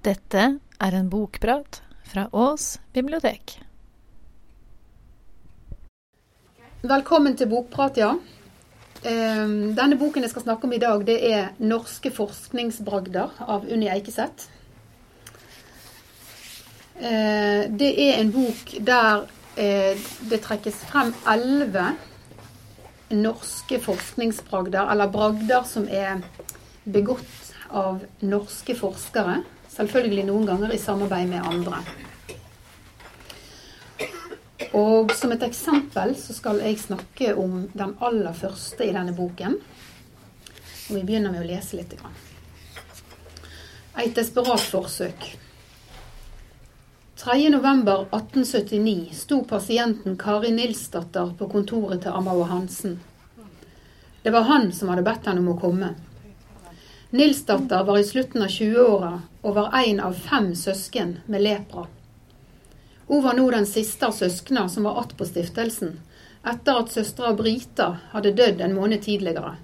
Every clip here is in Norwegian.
Dette er en bokprat fra Ås bibliotek. Velkommen til Bokprat, ja. Ehm, Denne boken jeg skal snakke om i dag, det er 'Norske forskningsbragder' av Unni Eikeseth. Eh, Det er en bok der eh, det trekkes frem elleve norske forskningsbragder, eller bragder som er begått av norske forskere. Selvfølgelig noen ganger i samarbeid med andre. Og som et eksempel så skal jeg snakke om den aller første i denne boken. Og vi begynner med å lese litt. Et desperat forsøk. 3.11.1879 sto pasienten Kari Nilsdatter på kontoret til Amau Hansen. Det var han som hadde bedt henne om å komme. Nilsdatter var i slutten av 20-åra og var en av fem søsken med lepra. Hun var nå den siste av søsknene som var igjen på stiftelsen, etter at søstera Brita hadde dødd en måned tidligere.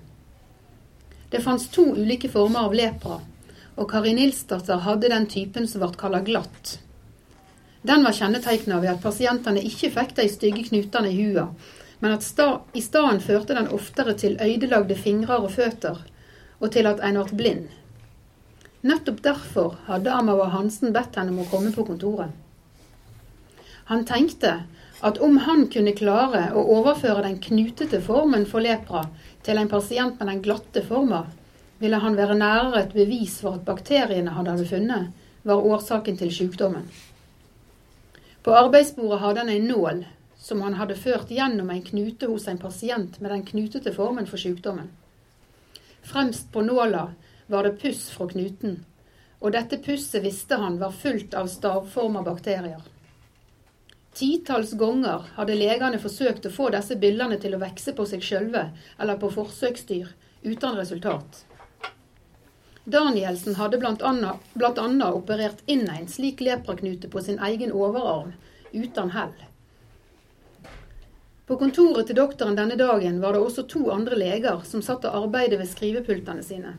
Det fantes to ulike former av lepra, og Kari Nilsdatter hadde den typen som ble kalt glatt. Den var kjennetegna ved at pasientene ikke fikk de stygge knutene i hua, men at sta, i stedet førte den oftere til øydelagde fingrer og føtter, og til at en ble blind. Nettopp derfor hadde Amawa Hansen bedt henne om å komme på kontoret. Han tenkte at om han kunne klare å overføre den knutete formen for lepra til en pasient med den glatte forma, ville han være nærere et bevis for at bakteriene han hadde funnet, var årsaken til sykdommen. På arbeidsbordet hadde han en nål som han hadde ført gjennom en knute hos en pasient med den knutete formen for sykdommen. Fremst på nåla var det puss fra knuten, og dette pusset visste han var fullt av stavforma bakterier. Titalls ganger hadde legene forsøkt å få disse byllene til å vokse på seg sjølve eller på forsøksdyr, uten resultat. Danielsen hadde annet, operert inn en slik lepraknute på sin egen overarm, uten hell. På kontoret til doktoren denne dagen var det også to andre leger som satt og arbeidet ved skrivepultene sine.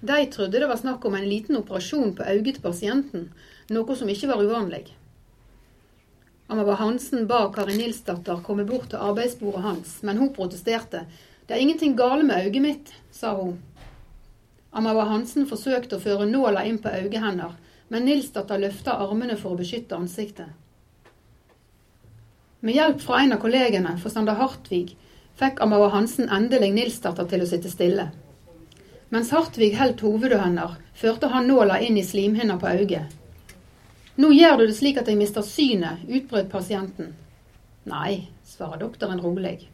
De trodde det var snakk om en liten operasjon på øyet til pasienten, noe som ikke var uvanlig. Amava Hansen ba Kari Nilsdatter komme bort til arbeidsbordet hans, men hun protesterte. Det er ingenting gale med øyet mitt, sa hun. Amava Hansen forsøkte å føre nåla inn på øyet hennes, men Nilsdatter løfta armene for å beskytte ansiktet. Med hjelp fra en av kollegene, forstander Hartvig, fikk Amava Hansen endelig Nilsdatter til å sitte stille. Mens Hartvig holdt hovedet hennes, førte han nåla inn i slimhinna på øyet. Nå gjør du det slik at jeg mister synet, utbrøt pasienten. Nei, svarer doktoren rolig.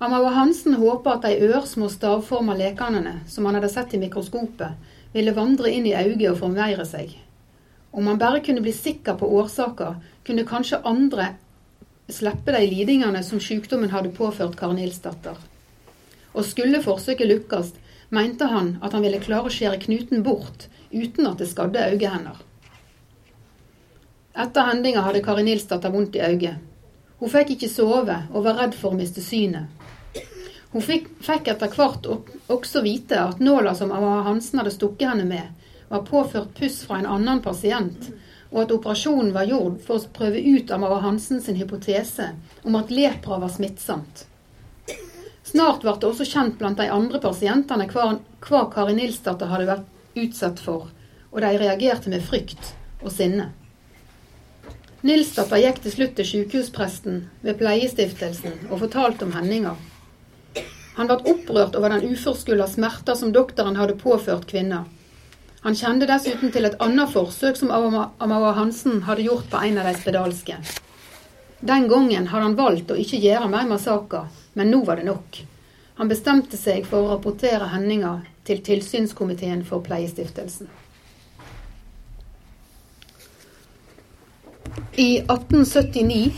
Amawa Hansen håper at de ørsmå stavforma lekanene som han hadde sett i mikroskopet, ville vandre inn i øyet og formveire seg. Om han bare kunne bli sikker på årsaker, kunne kanskje andre slippe de lidingene som sykdommen hadde påført Kari Nilsdatter. Og skulle forsøket lykkes, mente han at han ville klare å skjære knuten bort uten at det skadde øyehender. Etter hendinga hadde Kari Nilsdatter vondt i øyet. Hun fikk ikke sove og var redd for å miste synet. Hun fikk, fikk etter hvert også vite at nåla som Ava Hansen hadde stukket henne med, var påført puss fra en annen pasient, og at operasjonen var gjort for å prøve ut Amara Hansen sin hypotese om at lepra var smittsomt. Snart ble det også kjent blant de andre pasientene hva, hva Kari Nilsdatter hadde vært utsatt for, og de reagerte med frykt og sinne. Nilsdatter gikk til slutt til sykehuspresten ved Pleiestiftelsen og fortalte om hendinga. Han ble opprørt over den uforskylda smerter som doktoren hadde påført kvinna. Han kjente dessuten til et annet forsøk som Amawa Hansen hadde gjort på en av de spedalske. Den gangen hadde han valgt å ikke gjøre mer massakrer, men nå var det nok. Han bestemte seg for å rapportere hendinga til tilsynskomiteen for Pleiestiftelsen. I 1879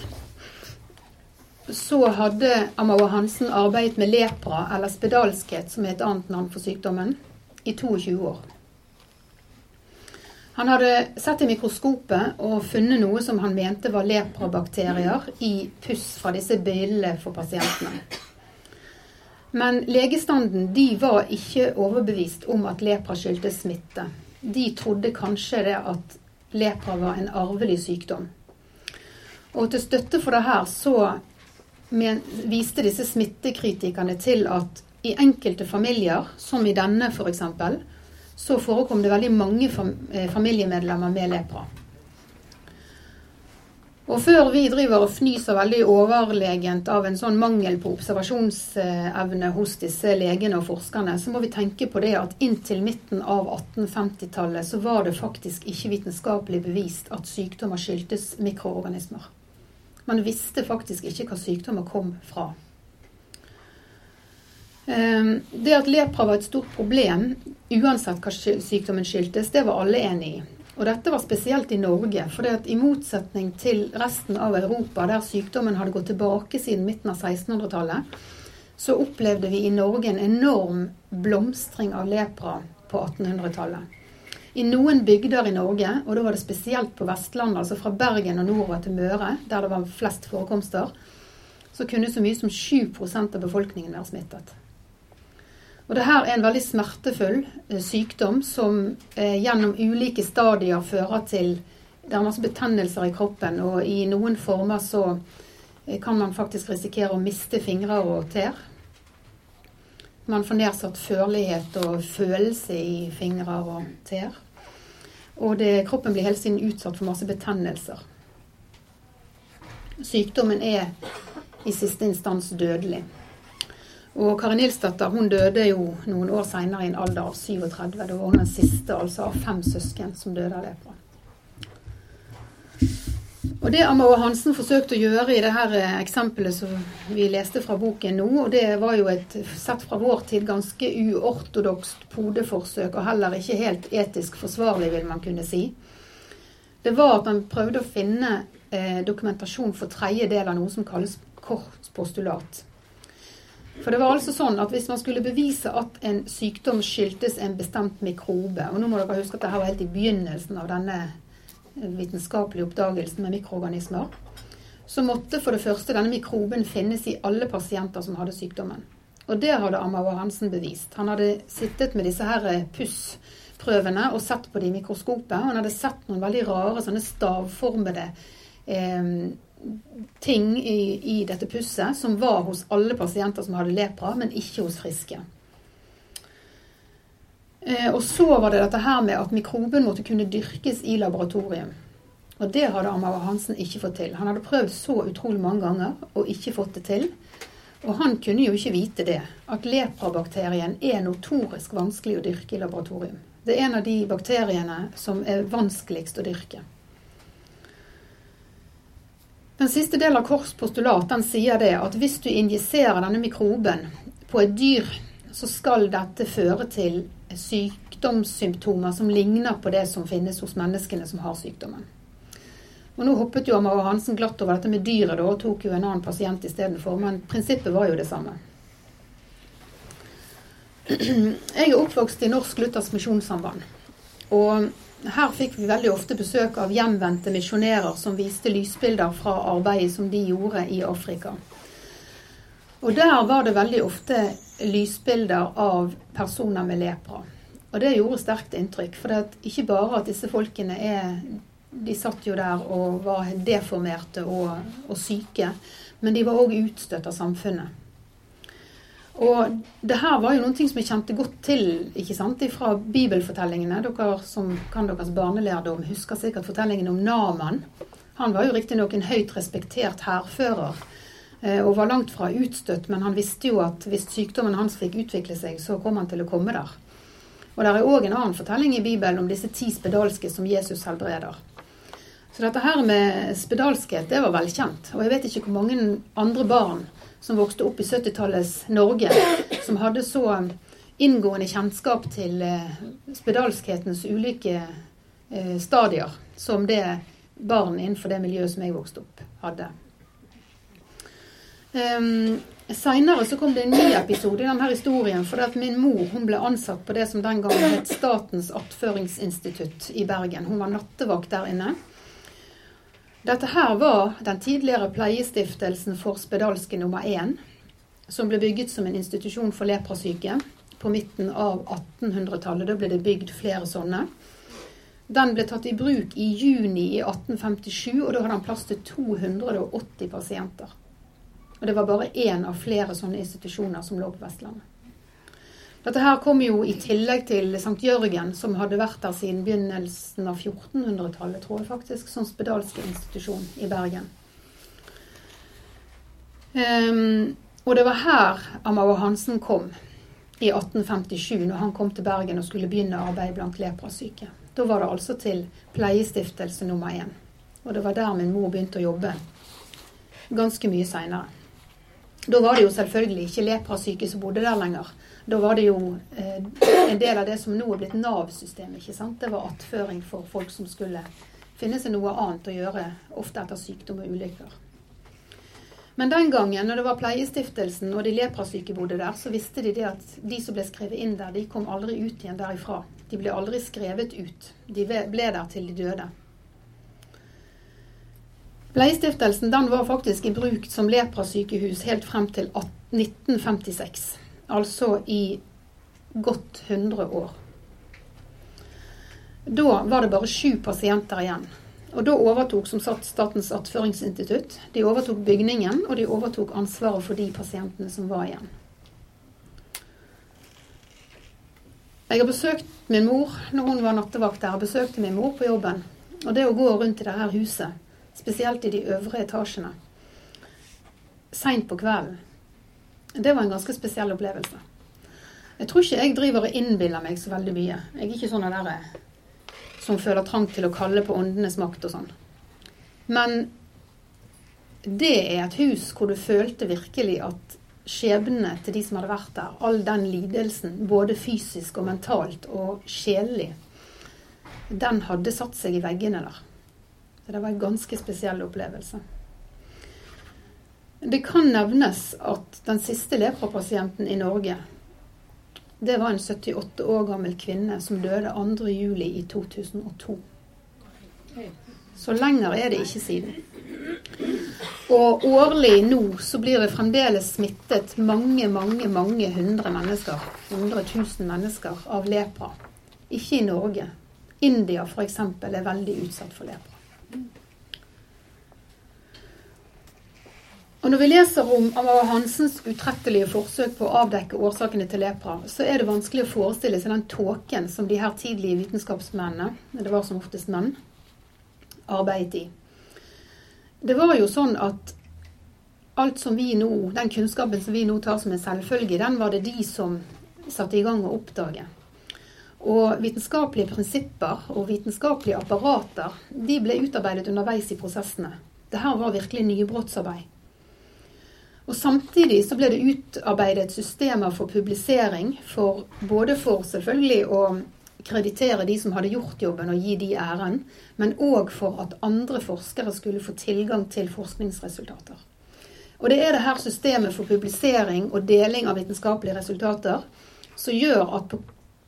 så hadde Amawa Hansen arbeidet med lepra, eller spedalskhet, som er et annet navn for sykdommen, i 22 år. Han hadde sett i mikroskopet og funnet noe som han mente var leprabakterier i puss fra disse billene for pasientene. Men legestanden de var ikke overbevist om at lepra skyldtes smitte. de trodde kanskje det at lepra var en arvelig sykdom. Og til støtte for det her så men, viste disse smittekritikerne til at i enkelte familier, som i denne f.eks., så forekom det veldig mange eh, familiemedlemmer med lepra. Og før vi driver og fnyser veldig overlegent av en sånn mangel på observasjonsevne hos disse legene og forskerne, så må vi tenke på det at inntil midten av 1850-tallet så var det faktisk ikke vitenskapelig bevist at sykdommer skyldtes mikroorganismer. Man visste faktisk ikke hva sykdommer kom fra. Ehm, det at lepra var et stort problem, uansett hva sykdommen skyldtes, det var alle enig i. Og dette var spesielt i Norge, for i motsetning til resten av Europa, der sykdommen hadde gått tilbake siden midten av 1600-tallet, så opplevde vi i Norge en enorm blomstring av lepra på 1800-tallet. I noen bygder i Norge, og da var det spesielt på Vestlandet, altså fra Bergen og nordover til Møre, der det var flest forekomster, så kunne så mye som 7% av befolkningen være smittet. Og det her er en veldig smertefull eh, sykdom som eh, gjennom ulike stadier fører til Det er masse betennelser i kroppen, og i noen former så eh, kan man faktisk risikere å miste fingre og tær. Man får nedsatt førlighet og følelse i fingre og tær. Og det, kroppen blir hele tiden utsatt for masse betennelser. Sykdommen er i siste instans dødelig. Og Kari Nilsdatter hun døde jo noen år seinere i en alder av 37. Da var hun den siste altså av fem søsken som døde av lepra. Og Det Amager Hansen forsøkte å gjøre i det her eh, eksempelet som vi leste fra boken nå, og det var jo et sett fra vår tid ganske uortodokst podeforsøk, og heller ikke helt etisk forsvarlig, vil man kunne si. Det var at man prøvde å finne eh, dokumentasjon for tredje del av noe som kalles kortpostulat. For det var altså sånn at Hvis man skulle bevise at en sykdom skyldtes en bestemt mikrobe og Nå må dere huske at dette var helt i begynnelsen av denne vitenskapelige oppdagelsen med mikroorganismer, så måtte for det første denne mikroben finnes i alle pasienter som hadde sykdommen. Og det hadde Amawa Hansen bevist. Han hadde sittet med disse her pussprøvene og sett på det i mikroskopet. Han hadde sett noen veldig rare sånne stavformede eh, ting i, i, dette pusset som var hos alle pasienter som hadde lepra, men ikke hos friske. Eh, og så var det dette her med at mikroben måtte kunne dyrkes i laboratorium. Og det hadde Amager Hansen ikke fått til. Han hadde prøvd så utrolig mange ganger og ikke fått det til. Og han kunne jo ikke vite det, at leprabakterien er notorisk vanskelig å dyrke i laboratorium. Det er en av de bakteriene som er vanskeligst å dyrke. Den siste delen av Kors postulat den sier det at hvis du injiserer denne mikroben på et dyr, så skal dette føre til sykdomssymptomer som ligner på det som finnes hos menneskene som har sykdommen. Og Nå hoppet jo Amara Hansen glatt over dette med dyret da, og tok jo en annen pasient istedenfor, men prinsippet var jo det samme. Jeg er oppvokst i Norsk Luthersk Misjonssamband. Og her fikk vi veldig ofte besøk av hjemvendte misjonærer som viste lysbilder fra arbeidet som de gjorde i Afrika. Og der var det veldig ofte lysbilder av personer med lepra. Og det gjorde sterkt inntrykk. For ikke bare at disse folkene er De satt jo der og var deformerte og, og syke, men de var òg utstøtt av samfunnet. Og det her var jo noen ting som jeg kjente godt til ikke sant, fra bibelfortellingene. Dere som kan deres barnelærdom, husker sikkert fortellingen om Naman. Han var jo riktignok en høyt respektert hærfører Eh, og var langt fra utstøtt, men han visste jo at hvis sykdommen hans fikk utvikle seg, så kom han til å komme der. Og det er òg en annen fortelling i Bibelen om disse ti spedalske som Jesus helbreder. Så dette her med spedalskhet, det var velkjent. Og jeg vet ikke hvor mange andre barn som vokste opp i 70-tallets Norge, som hadde så inngående kjennskap til eh, spedalskhetens ulike eh, stadier som det barn innenfor det miljøet som jeg vokste opp, hadde. Um, Seinere så kom det en ny episode i denne historien. For at min mor hun ble ansatt på det som den gangen het Statens attføringsinstitutt i Bergen. Hun var nattevakt der inne. Dette her var den tidligere pleiestiftelsen for spedalske nummer én, som ble bygget som en institusjon for leprasyke på midten av 1800-tallet. Da ble det bygd flere sånne. Den ble tatt i bruk i juni i 1857, og da hadde han plass til 280 pasienter. Og det var bare én av flere sånne institusjoner som lå på Vestlandet. Dette her kom jo i tillegg til St. Jørgen, som hadde vært der siden begynnelsen av 1400-tallet, tror jeg faktisk, som spedalsk institusjon i Bergen. Um, og det var her Amager Hansen kom i 1857, når han kom til Bergen og skulle begynne arbeid blant leprasyke. Da var det altså til pleiestiftelse nummer én. Og det var der min mor begynte å jobbe ganske mye seinere. Da var det jo selvfølgelig ikke leprasyke som bodde der lenger. Da var det jo eh, en del av det som nå er blitt Nav-systemet. ikke sant? Det var attføring for folk som skulle finne seg noe annet å gjøre, ofte etter sykdom og ulykker. Men den gangen når det var Pleiestiftelsen og de leprasyke bodde der, så visste de det at de som ble skrevet inn der, de kom aldri ut igjen derifra. De ble aldri skrevet ut. De ble der til de døde. Pleiestiftelsen den var faktisk i bruk som leprasykehus helt frem til 1956. Altså i godt 100 år. Da var det bare sju pasienter igjen. Og da overtok som sagt Statens attføringsinstitutt. De overtok bygningen, og de overtok ansvaret for de pasientene som var igjen. Jeg har besøkt min mor når hun var nattevakt der. Jeg besøkte min mor på jobben. Og det å gå rundt i dette huset spesielt i de øvre etasjene, seint på kvelden. Det var en ganske spesiell opplevelse. Jeg tror ikke jeg driver og innbiller meg så veldig mye. Jeg er ikke sånn der som føler trang til å kalle på åndenes makt og sånn. Men det er et hus hvor du følte virkelig at skjebnene til de som hadde vært der, all den lidelsen, både fysisk og mentalt og sjelelig, den hadde satt seg i veggene der. Så det var en ganske spesiell opplevelse. Det kan nevnes at den siste leprapasienten i Norge, det var en 78 år gammel kvinne som døde 2.7 i 2002. Så lenger er det ikke siden. Og årlig nå så blir det fremdeles smittet mange, mange, mange hundre mennesker, 100 000 mennesker, av lepra. Ikke i Norge. India f.eks. er veldig utsatt for lepra. Når vi leser om Amara Hansens utrettelige forsøk på å avdekke årsakene til lepra, så er det vanskelig å forestille seg den tåken som de her tidlige vitenskapsmennene, det var som oftest menn, arbeidet i. Det var jo sånn at alt som vi nå, den kunnskapen som vi nå tar som en selvfølge, den var det de som satte i gang å oppdage. Og vitenskapelige prinsipper og vitenskapelige apparater de ble utarbeidet underveis i prosessene. Dette var virkelig nybrottsarbeid. Og Samtidig så ble det utarbeidet systemer for publisering, for, både for selvfølgelig å kreditere de som hadde gjort jobben og gi de æren, men òg for at andre forskere skulle få tilgang til forskningsresultater. Og Det er det her systemet for publisering og deling av vitenskapelige resultater som gjør at på,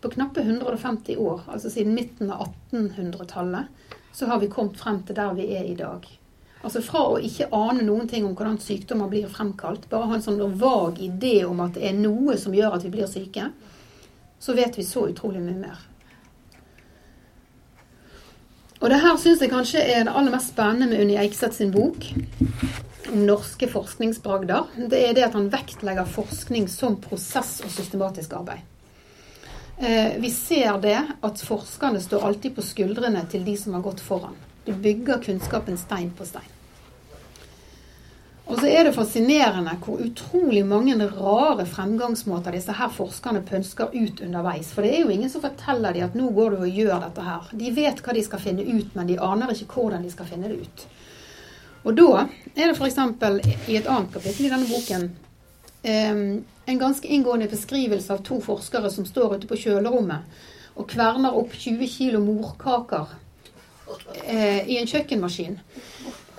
på knappe 150 år, altså siden midten av 1800-tallet, så har vi kommet frem til der vi er i dag. Altså Fra å ikke ane noen ting om hvordan sykdommer blir fremkalt, bare ha en sånn vag idé om at det er noe som gjør at vi blir syke, så vet vi så utrolig mye mer. Og det her syns jeg kanskje er det aller mest spennende med Unni Eikseth sin bok om norske forskningsbragder. Det er det at han vektlegger forskning som prosess og systematisk arbeid. Eh, vi ser det at forskerne står alltid på skuldrene til de som har gått foran. De bygger kunnskapen stein på stein. Og så er det fascinerende hvor utrolig mange rare fremgangsmåter disse her forskerne pønsker ut underveis. For det er jo ingen som forteller dem at nå går du og gjør dette her. De vet hva de skal finne ut, men de aner ikke hvordan de skal finne det ut. Og da er det f.eks. i et annet kapittel i denne boken en ganske inngående beskrivelse av to forskere som står ute på kjølerommet og kverner opp 20 kilo morkaker eh, i en kjøkkenmaskin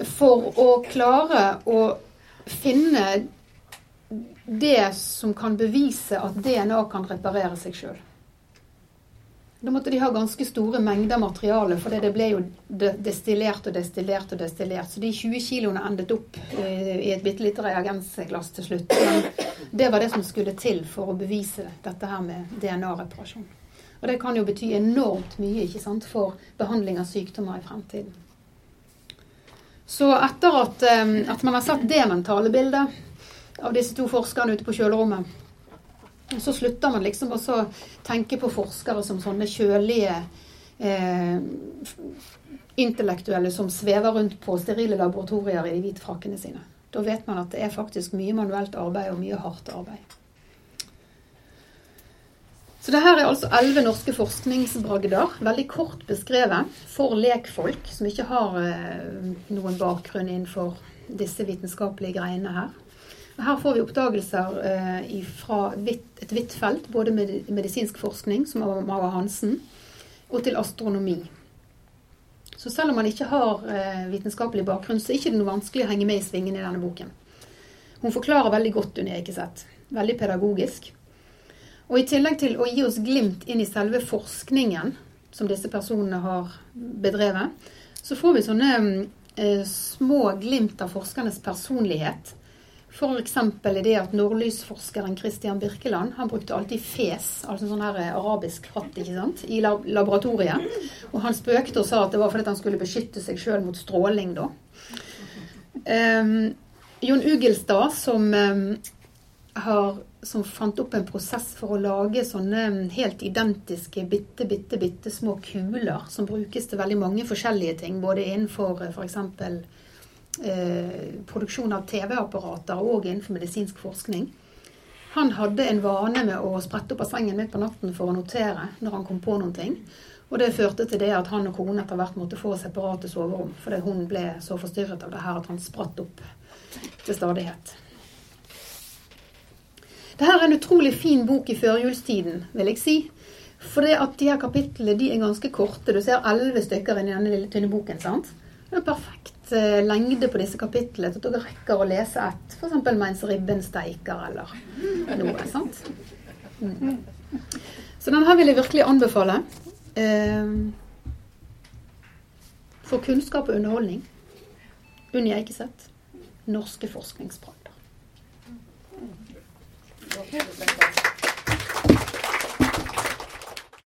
for å klare å finne det som kan bevise at DNA kan reparere seg sjøl. Da måtte de ha ganske store mengder materiale, for det ble jo destillert og destillert og destillert. Så de 20 kiloene endet opp eh, i et bitte lite reagensglass til slutt. Men Det var det som skulle til for å bevise dette her med DNA-reparasjon. Og det kan jo bety enormt mye ikke sant, for behandling av sykdommer i fremtiden. Så etter at, at man har satt det mentale bildet av disse to forskerne ute på kjølerommet, så slutter man liksom også å tenke på forskere som sånne kjølige eh, intellektuelle som svever rundt på sterile laboratorier i de hvite frakkene sine. Da vet man at det er faktisk mye manuelt arbeid og mye hardt arbeid. Så det her er altså elleve norske forskningsbragder, veldig kort beskrevet for lekfolk som ikke har eh, noen bakgrunn innenfor disse vitenskapelige greiene her. Her får vi oppdagelser eh, fra et vidt felt, både med medisinsk forskning, som av Mara Hansen, og til astronomi. Så selv om man ikke har eh, vitenskapelig bakgrunn, så er det ikke noe vanskelig å henge med i svingene i denne boken. Hun forklarer veldig godt Unni Eikeseth. Veldig pedagogisk. Og i tillegg til å gi oss glimt inn i selve forskningen som disse personene har bedrevet, så får vi sånne eh, små glimt av forskernes personlighet. F.eks. det at nordlysforskeren Christian Birkeland han brukte alltid fes, altså sånn her eh, arabisk hatt, ikke sant, i laboratoriet. Og han spøkte og sa at det var fordi han skulle beskytte seg sjøl mot stråling, da. Um, Jon Ugelstad, som um, har som fant opp en prosess for å lage sånne helt identiske bitte, bitte, bitte små kuler som brukes til veldig mange forskjellige ting. Både innenfor f.eks. Eh, produksjon av TV-apparater og innenfor medisinsk forskning. Han hadde en vane med å sprette opp av sengen midt på natten for å notere når han kom på noen ting. Og det førte til det at han og kone etter hvert måtte få separate soverom. Fordi hun ble så forstyrret av det her at han spratt opp til stadighet. Dette er en utrolig fin bok i førjulstiden, vil jeg si. For det at de her kapitlene de er ganske korte. Du ser elleve stykker i denne lille tynne boken. sant? Det er perfekt eh, lengde på disse kapitlene til at dere rekker å lese ett. F.eks. mens ribben steiker, eller noe. sant? Mm. Så denne vil jeg virkelig anbefale. Eh, for kunnskap og underholdning. Unni Eikeseth. Norske forskningsbragder. 頑張れ。